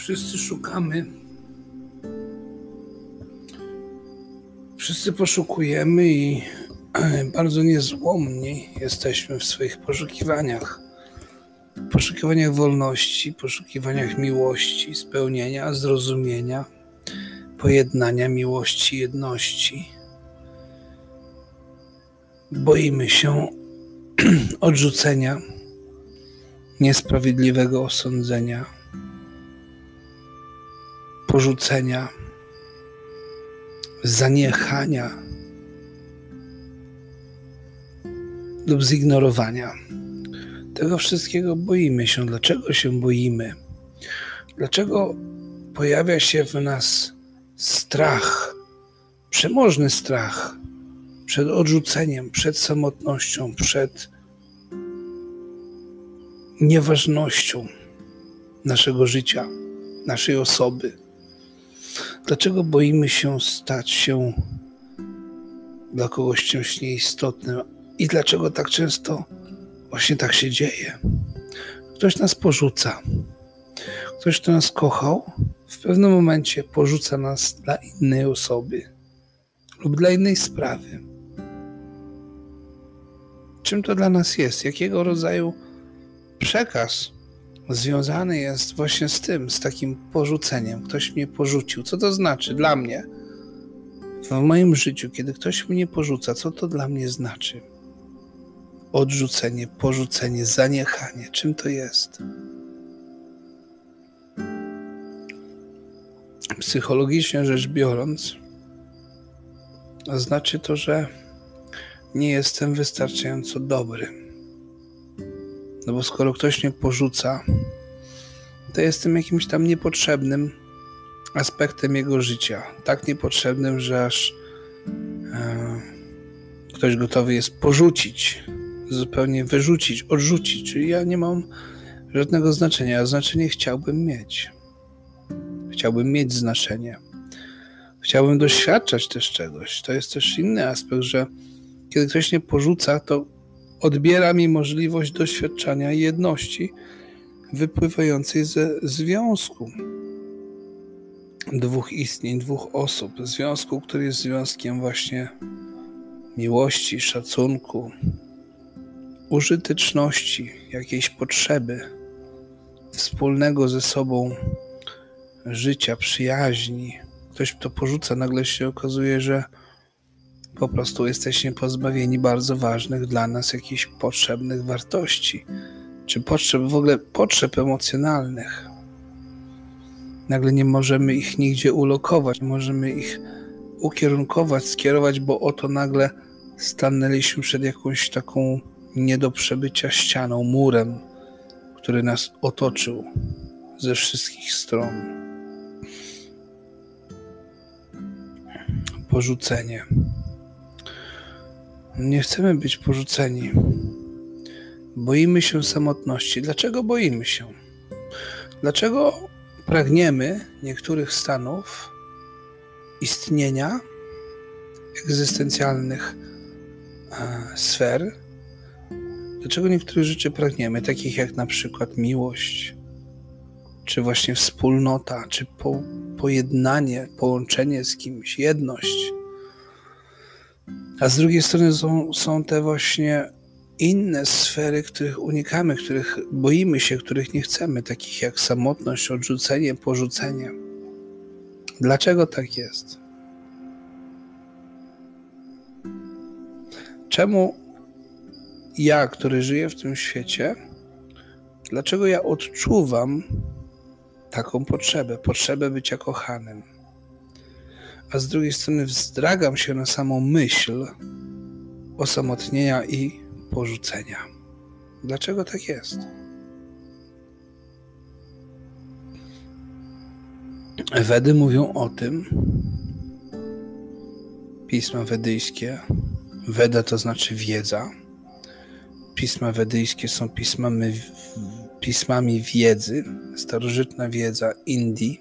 Wszyscy szukamy. Wszyscy poszukujemy i bardzo niezłomni jesteśmy w swoich poszukiwaniach. Poszukiwaniach wolności, poszukiwaniach miłości, spełnienia, zrozumienia, pojednania, miłości, jedności. Boimy się odrzucenia, niesprawiedliwego osądzenia, porzucenia, zaniechania lub zignorowania. Tego wszystkiego boimy się. Dlaczego się boimy? Dlaczego pojawia się w nas strach, przemożny strach przed odrzuceniem, przed samotnością, przed nieważnością naszego życia, naszej osoby? Dlaczego boimy się stać się dla kogoś czymś nieistotnym? I dlaczego tak często właśnie tak się dzieje? Ktoś nas porzuca. Ktoś, kto nas kochał, w pewnym momencie porzuca nas dla innej osoby lub dla innej sprawy. Czym to dla nas jest? Jakiego rodzaju przekaz związany jest właśnie z tym, z takim porzuceniem. Ktoś mnie porzucił. Co to znaczy dla mnie? W moim życiu, kiedy ktoś mnie porzuca, co to dla mnie znaczy? Odrzucenie, porzucenie, zaniechanie. Czym to jest? Psychologicznie rzecz biorąc, znaczy to, że nie jestem wystarczająco dobry no bo skoro ktoś mnie porzuca, to jestem jakimś tam niepotrzebnym aspektem jego życia. Tak niepotrzebnym, że aż e, ktoś gotowy jest porzucić, zupełnie wyrzucić, odrzucić. Czyli ja nie mam żadnego znaczenia, a znaczenie chciałbym mieć. Chciałbym mieć znaczenie. Chciałbym doświadczać też czegoś. To jest też inny aspekt, że kiedy ktoś mnie porzuca, to odbiera mi możliwość doświadczania jedności wypływającej ze związku dwóch istnień, dwóch osób. Związku, który jest związkiem właśnie miłości, szacunku, użyteczności, jakiejś potrzeby, wspólnego ze sobą życia, przyjaźni. Ktoś to porzuca, nagle się okazuje, że po prostu jesteśmy pozbawieni bardzo ważnych dla nas jakichś potrzebnych wartości, czy potrzeb, w ogóle potrzeb emocjonalnych. Nagle nie możemy ich nigdzie ulokować, nie możemy ich ukierunkować, skierować, bo oto nagle stanęliśmy przed jakąś taką nie do przebycia ścianą, murem, który nas otoczył ze wszystkich stron. Porzucenie. Nie chcemy być porzuceni. Boimy się samotności. Dlaczego boimy się? Dlaczego pragniemy niektórych stanów istnienia egzystencjalnych e, sfer? Dlaczego niektórych rzeczy pragniemy, takich jak na przykład miłość, czy właśnie wspólnota, czy po, pojednanie, połączenie z kimś, jedność? A z drugiej strony są, są te właśnie inne sfery, których unikamy, których boimy się, których nie chcemy, takich jak samotność, odrzucenie, porzucenie. Dlaczego tak jest? Czemu ja, który żyję w tym świecie, dlaczego ja odczuwam taką potrzebę, potrzebę bycia kochanym? A z drugiej strony wzdragam się na samą myśl osamotnienia i porzucenia. Dlaczego tak jest? Wedy mówią o tym, pisma wedyjskie, Weda to znaczy wiedza. Pisma wedyjskie są pismami, pismami wiedzy, starożytna wiedza Indii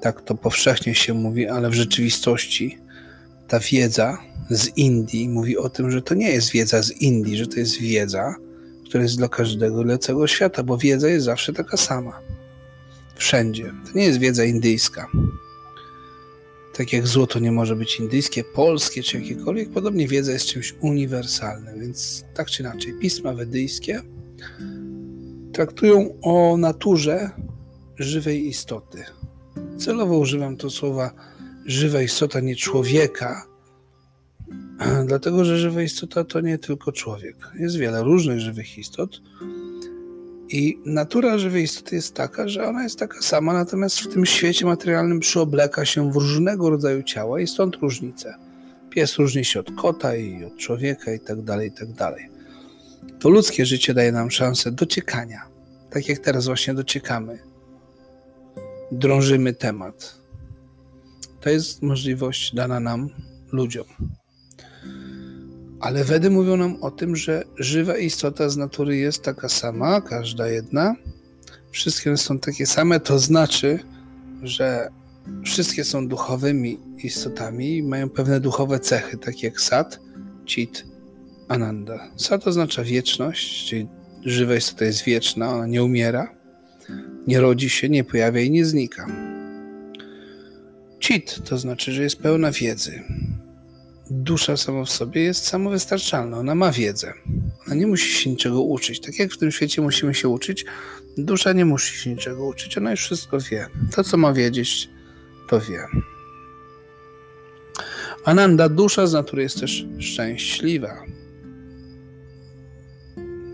tak to powszechnie się mówi, ale w rzeczywistości ta wiedza z Indii mówi o tym, że to nie jest wiedza z Indii, że to jest wiedza, która jest dla każdego, dla całego świata, bo wiedza jest zawsze taka sama. Wszędzie. To nie jest wiedza indyjska. Tak jak złoto nie może być indyjskie, polskie czy jakiekolwiek, podobnie wiedza jest czymś uniwersalnym. Więc tak czy inaczej, pisma wedyjskie traktują o naturze żywej istoty. Celowo używam to słowa żywa istota, nie człowieka, dlatego że żywa istota to nie tylko człowiek. Jest wiele różnych żywych istot. I natura żywej istoty jest taka, że ona jest taka sama, natomiast w tym świecie materialnym przyobleka się w różnego rodzaju ciała i stąd różnice. Pies różni się od kota i od człowieka i tak dalej, i tak dalej. To ludzkie życie daje nam szansę dociekania. Tak jak teraz właśnie dociekamy. Drążymy temat. To jest możliwość dana nam, ludziom. Ale Wedy mówią nam o tym, że żywa istota z natury jest taka sama, każda jedna. Wszystkie są takie same, to znaczy, że wszystkie są duchowymi istotami i mają pewne duchowe cechy, takie jak Sat, Chit, Ananda. Sat oznacza wieczność, czyli żywa istota jest wieczna, ona nie umiera, nie rodzi się, nie pojawia i nie znika. Chit to znaczy, że jest pełna wiedzy, dusza sama w sobie jest samowystarczalna, ona ma wiedzę. Ona nie musi się niczego uczyć. Tak jak w tym świecie musimy się uczyć, dusza nie musi się niczego uczyć, ona już wszystko wie. To, co ma wiedzieć, to wie. Ananda, dusza z natury jest też szczęśliwa.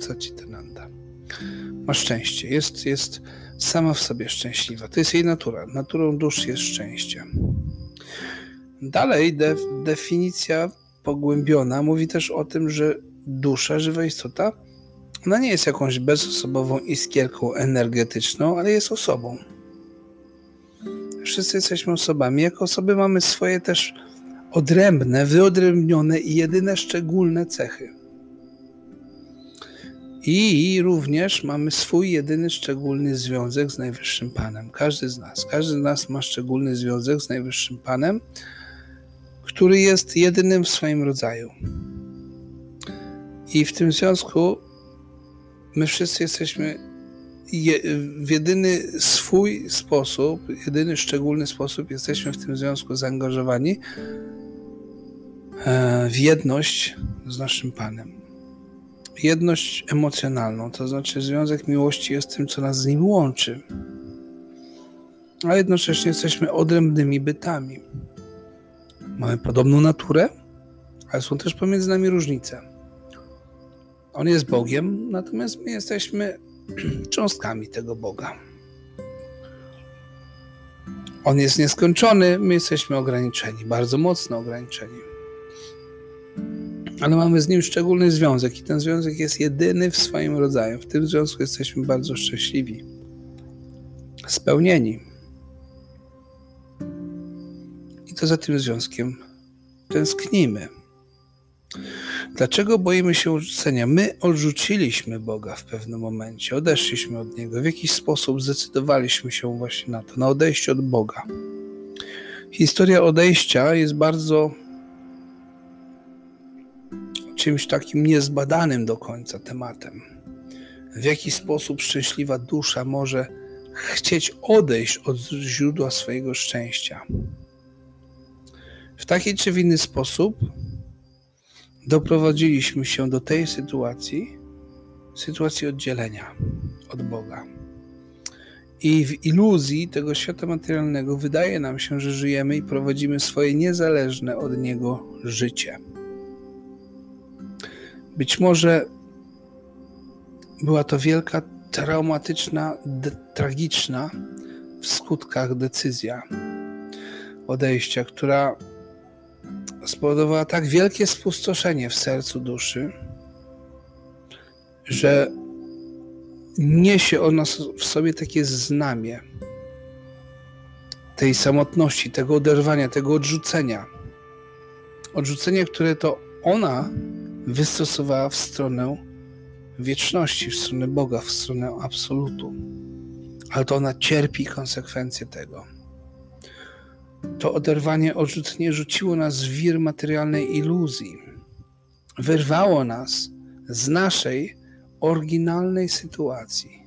Co ci ten Nanda? Ma szczęście, jest, jest sama w sobie szczęśliwa. To jest jej natura. Naturą dusz jest szczęście. Dalej def, definicja pogłębiona mówi też o tym, że dusza, żywa istota, ona nie jest jakąś bezosobową iskierką energetyczną, ale jest osobą. Wszyscy jesteśmy osobami. Jako osoby mamy swoje też odrębne, wyodrębnione i jedyne szczególne cechy. I również mamy swój jedyny szczególny związek z Najwyższym Panem. Każdy z nas. Każdy z nas ma szczególny związek z Najwyższym Panem który jest jedynym w swoim rodzaju. I w tym związku my wszyscy jesteśmy je, w jedyny swój sposób, jedyny szczególny sposób jesteśmy w tym związku zaangażowani e, w jedność z naszym Panem. Jedność emocjonalną, to znaczy związek miłości jest tym, co nas z nim łączy. A jednocześnie jesteśmy odrębnymi bytami. Mamy podobną naturę, ale są też pomiędzy nami różnice. On jest Bogiem, natomiast my jesteśmy cząstkami tego Boga. On jest nieskończony, my jesteśmy ograniczeni, bardzo mocno ograniczeni. Ale mamy z nim szczególny związek i ten związek jest jedyny w swoim rodzaju. W tym związku jesteśmy bardzo szczęśliwi, spełnieni. to za tym związkiem tęsknimy. Dlaczego boimy się odrzucenia? My odrzuciliśmy Boga w pewnym momencie, odeszliśmy od Niego, w jakiś sposób zdecydowaliśmy się właśnie na to, na odejście od Boga. Historia odejścia jest bardzo czymś takim niezbadanym do końca tematem. W jaki sposób szczęśliwa dusza może chcieć odejść od źródła swojego szczęścia. W taki czy w inny sposób doprowadziliśmy się do tej sytuacji, sytuacji oddzielenia od Boga. I w iluzji tego świata materialnego wydaje nam się, że żyjemy i prowadzimy swoje niezależne od Niego życie. Być może była to wielka, traumatyczna, tragiczna w skutkach decyzja odejścia, która spowodowała tak wielkie spustoszenie w sercu duszy, że niesie ona w sobie takie znamie tej samotności, tego oderwania, tego odrzucenia. Odrzucenie, które to ona wystosowała w stronę wieczności, w stronę Boga, w stronę absolutu. Ale to ona cierpi konsekwencje tego to oderwanie, odrzucenie rzuciło nas w wir materialnej iluzji. Wyrwało nas z naszej oryginalnej sytuacji,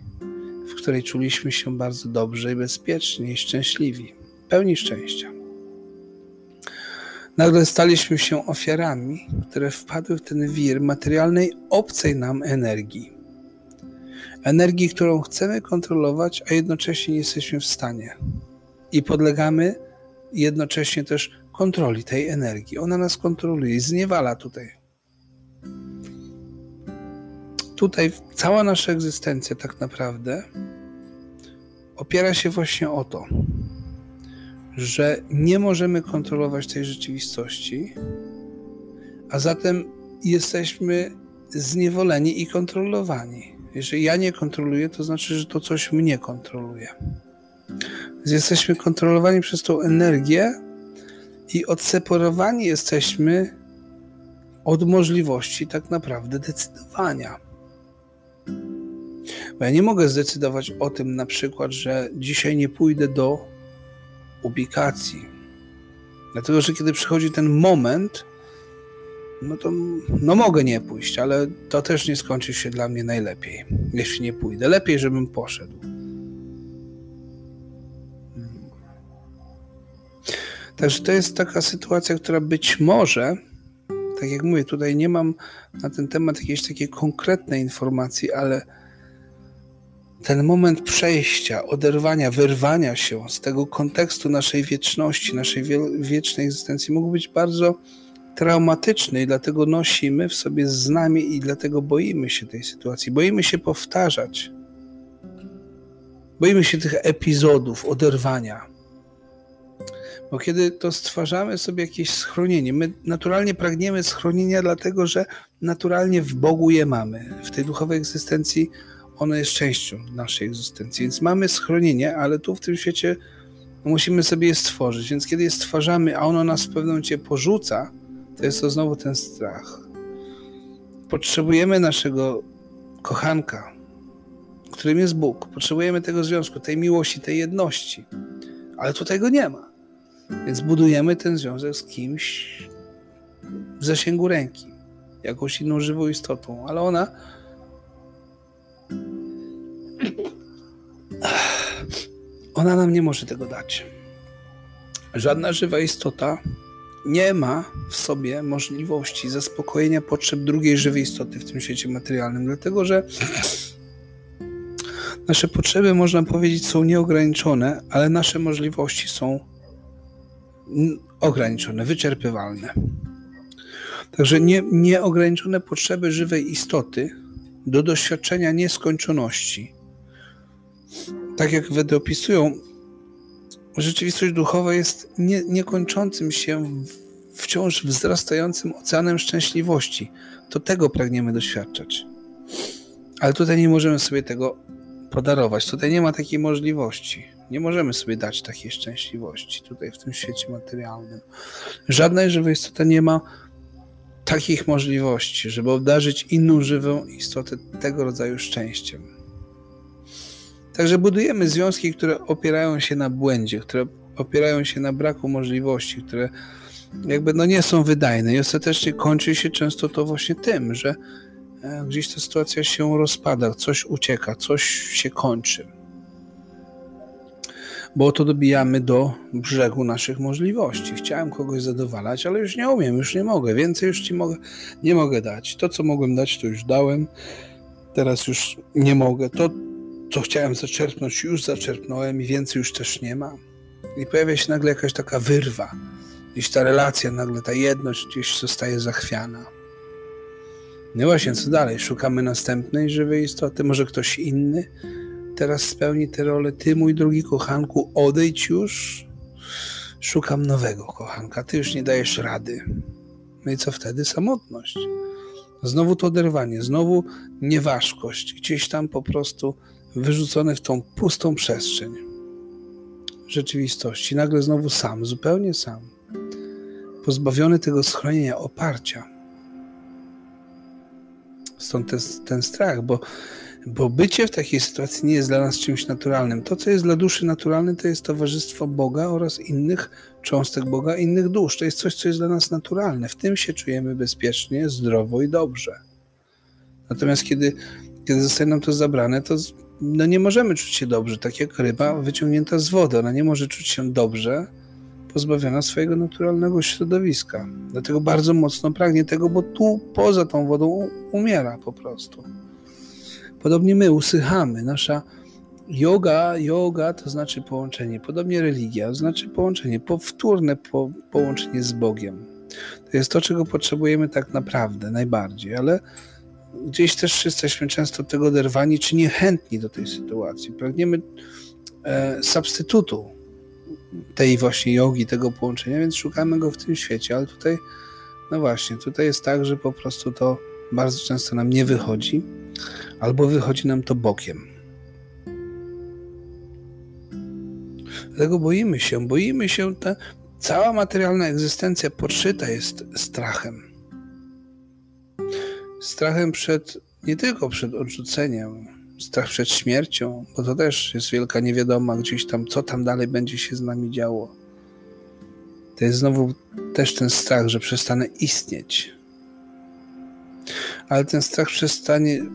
w której czuliśmy się bardzo dobrze i bezpiecznie i szczęśliwi, pełni szczęścia. Nagle staliśmy się ofiarami, które wpadły w ten wir materialnej, obcej nam energii. Energii, którą chcemy kontrolować, a jednocześnie nie jesteśmy w stanie. I podlegamy jednocześnie też kontroli tej energii. Ona nas kontroluje i zniewala tutaj. Tutaj cała nasza egzystencja tak naprawdę opiera się właśnie o to, że nie możemy kontrolować tej rzeczywistości, a zatem jesteśmy zniewoleni i kontrolowani. Jeżeli ja nie kontroluję, to znaczy, że to coś mnie kontroluje. Więc jesteśmy kontrolowani przez tą energię i odseparowani jesteśmy od możliwości tak naprawdę decydowania. Bo ja nie mogę zdecydować o tym na przykład, że dzisiaj nie pójdę do ubikacji. Dlatego, że kiedy przychodzi ten moment, no to no mogę nie pójść, ale to też nie skończy się dla mnie najlepiej, jeśli nie pójdę. Lepiej, żebym poszedł. Także to jest taka sytuacja, która być może, tak jak mówię, tutaj nie mam na ten temat jakiejś takiej konkretnej informacji, ale ten moment przejścia, oderwania, wyrwania się z tego kontekstu naszej wieczności, naszej wiecznej egzystencji mógł być bardzo traumatyczny i dlatego nosimy w sobie znamie i dlatego boimy się tej sytuacji. Boimy się powtarzać. Boimy się tych epizodów, oderwania. Bo kiedy to stwarzamy sobie jakieś schronienie, my naturalnie pragniemy schronienia, dlatego że naturalnie w Bogu je mamy. W tej duchowej egzystencji ono jest częścią naszej egzystencji. Więc mamy schronienie, ale tu w tym świecie musimy sobie je stworzyć. Więc kiedy je stwarzamy, a ono nas w pewnym momencie porzuca, to jest to znowu ten strach. Potrzebujemy naszego kochanka, którym jest Bóg. Potrzebujemy tego związku, tej miłości, tej jedności. Ale tutaj go nie ma. Więc budujemy ten związek z kimś w zasięgu ręki, jakąś inną żywą istotą, ale ona ona nam nie może tego dać. Żadna żywa istota nie ma w sobie możliwości zaspokojenia potrzeb drugiej żywej istoty w tym świecie materialnym, dlatego że nasze potrzeby, można powiedzieć, są nieograniczone, ale nasze możliwości są ograniczone, wyczerpywalne. Także nie, nieograniczone potrzeby żywej istoty do doświadczenia nieskończoności. Tak jak Wedy opisują, rzeczywistość duchowa jest nie, niekończącym się, wciąż wzrastającym oceanem szczęśliwości. To tego pragniemy doświadczać. Ale tutaj nie możemy sobie tego podarować. Tutaj nie ma takiej możliwości. Nie możemy sobie dać takiej szczęśliwości tutaj w tym świecie materialnym. Żadna żywa istota nie ma takich możliwości, żeby obdarzyć inną żywą istotę tego rodzaju szczęściem. Także budujemy związki, które opierają się na błędzie, które opierają się na braku możliwości, które jakby no nie są wydajne i ostatecznie kończy się często to właśnie tym, że e, gdzieś ta sytuacja się rozpada, coś ucieka, coś się kończy bo oto dobijamy do brzegu naszych możliwości. Chciałem kogoś zadowalać, ale już nie umiem, już nie mogę, więcej już ci mogę, nie mogę dać. To, co mogłem dać, to już dałem, teraz już nie mogę. To, co chciałem zaczerpnąć, już zaczerpnąłem i więcej już też nie ma. I pojawia się nagle jakaś taka wyrwa, gdzieś ta relacja, nagle ta jedność gdzieś zostaje zachwiana. No właśnie, co dalej? Szukamy następnej żywej istoty, może ktoś inny? teraz spełni tę rolę. Ty, mój drogi kochanku, odejdź już. Szukam nowego kochanka. Ty już nie dajesz rady. No i co wtedy? Samotność. Znowu to oderwanie, znowu nieważkość, gdzieś tam po prostu wyrzucone w tą pustą przestrzeń rzeczywistości. Nagle znowu sam, zupełnie sam, pozbawiony tego schronienia, oparcia. Stąd ten, ten strach, bo bo bycie w takiej sytuacji nie jest dla nas czymś naturalnym. To, co jest dla duszy naturalne, to jest towarzystwo Boga oraz innych cząstek Boga, innych dusz. To jest coś, co jest dla nas naturalne. W tym się czujemy bezpiecznie, zdrowo i dobrze. Natomiast kiedy, kiedy zostaje nam to zabrane, to no nie możemy czuć się dobrze, tak jak ryba wyciągnięta z wody. Ona nie może czuć się dobrze, pozbawiona swojego naturalnego środowiska. Dlatego bardzo mocno pragnie tego, bo tu poza tą wodą umiera po prostu. Podobnie my usychamy. Nasza yoga, yoga to znaczy połączenie, podobnie religia, to znaczy połączenie, powtórne po, połączenie z Bogiem. To jest to, czego potrzebujemy tak naprawdę najbardziej, ale gdzieś też jesteśmy często tego oderwani, czy niechętni do tej sytuacji. Pragniemy e, substytutu tej właśnie jogi, tego połączenia, więc szukamy go w tym świecie, ale tutaj, no właśnie, tutaj jest tak, że po prostu to bardzo często nam nie wychodzi, albo wychodzi nam to bokiem. Dlatego boimy się, boimy się, ta cała materialna egzystencja podszyta jest strachem. Strachem przed, nie tylko przed odrzuceniem, strach przed śmiercią, bo to też jest wielka niewiadoma gdzieś tam, co tam dalej będzie się z nami działo. To jest znowu też ten strach, że przestanę istnieć. Ale ten strach przestanie,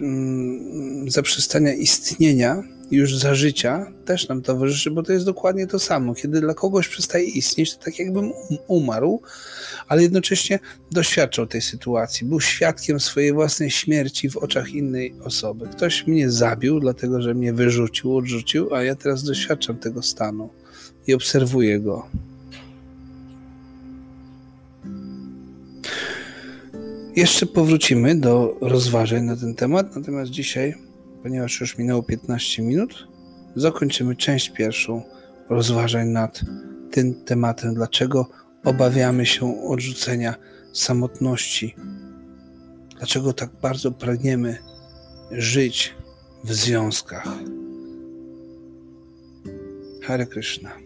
mm, zaprzestania istnienia już za życia też nam towarzyszy, bo to jest dokładnie to samo. Kiedy dla kogoś przestaje istnieć, to tak jakbym um, umarł, ale jednocześnie doświadczał tej sytuacji. Był świadkiem swojej własnej śmierci w oczach innej osoby. Ktoś mnie zabił, dlatego że mnie wyrzucił, odrzucił, a ja teraz doświadczam tego stanu i obserwuję go. Jeszcze powrócimy do rozważań na ten temat, natomiast dzisiaj ponieważ już minęło 15 minut, zakończymy część pierwszą rozważań nad tym tematem, dlaczego obawiamy się odrzucenia samotności, dlaczego tak bardzo pragniemy żyć w związkach. Hare Krishna.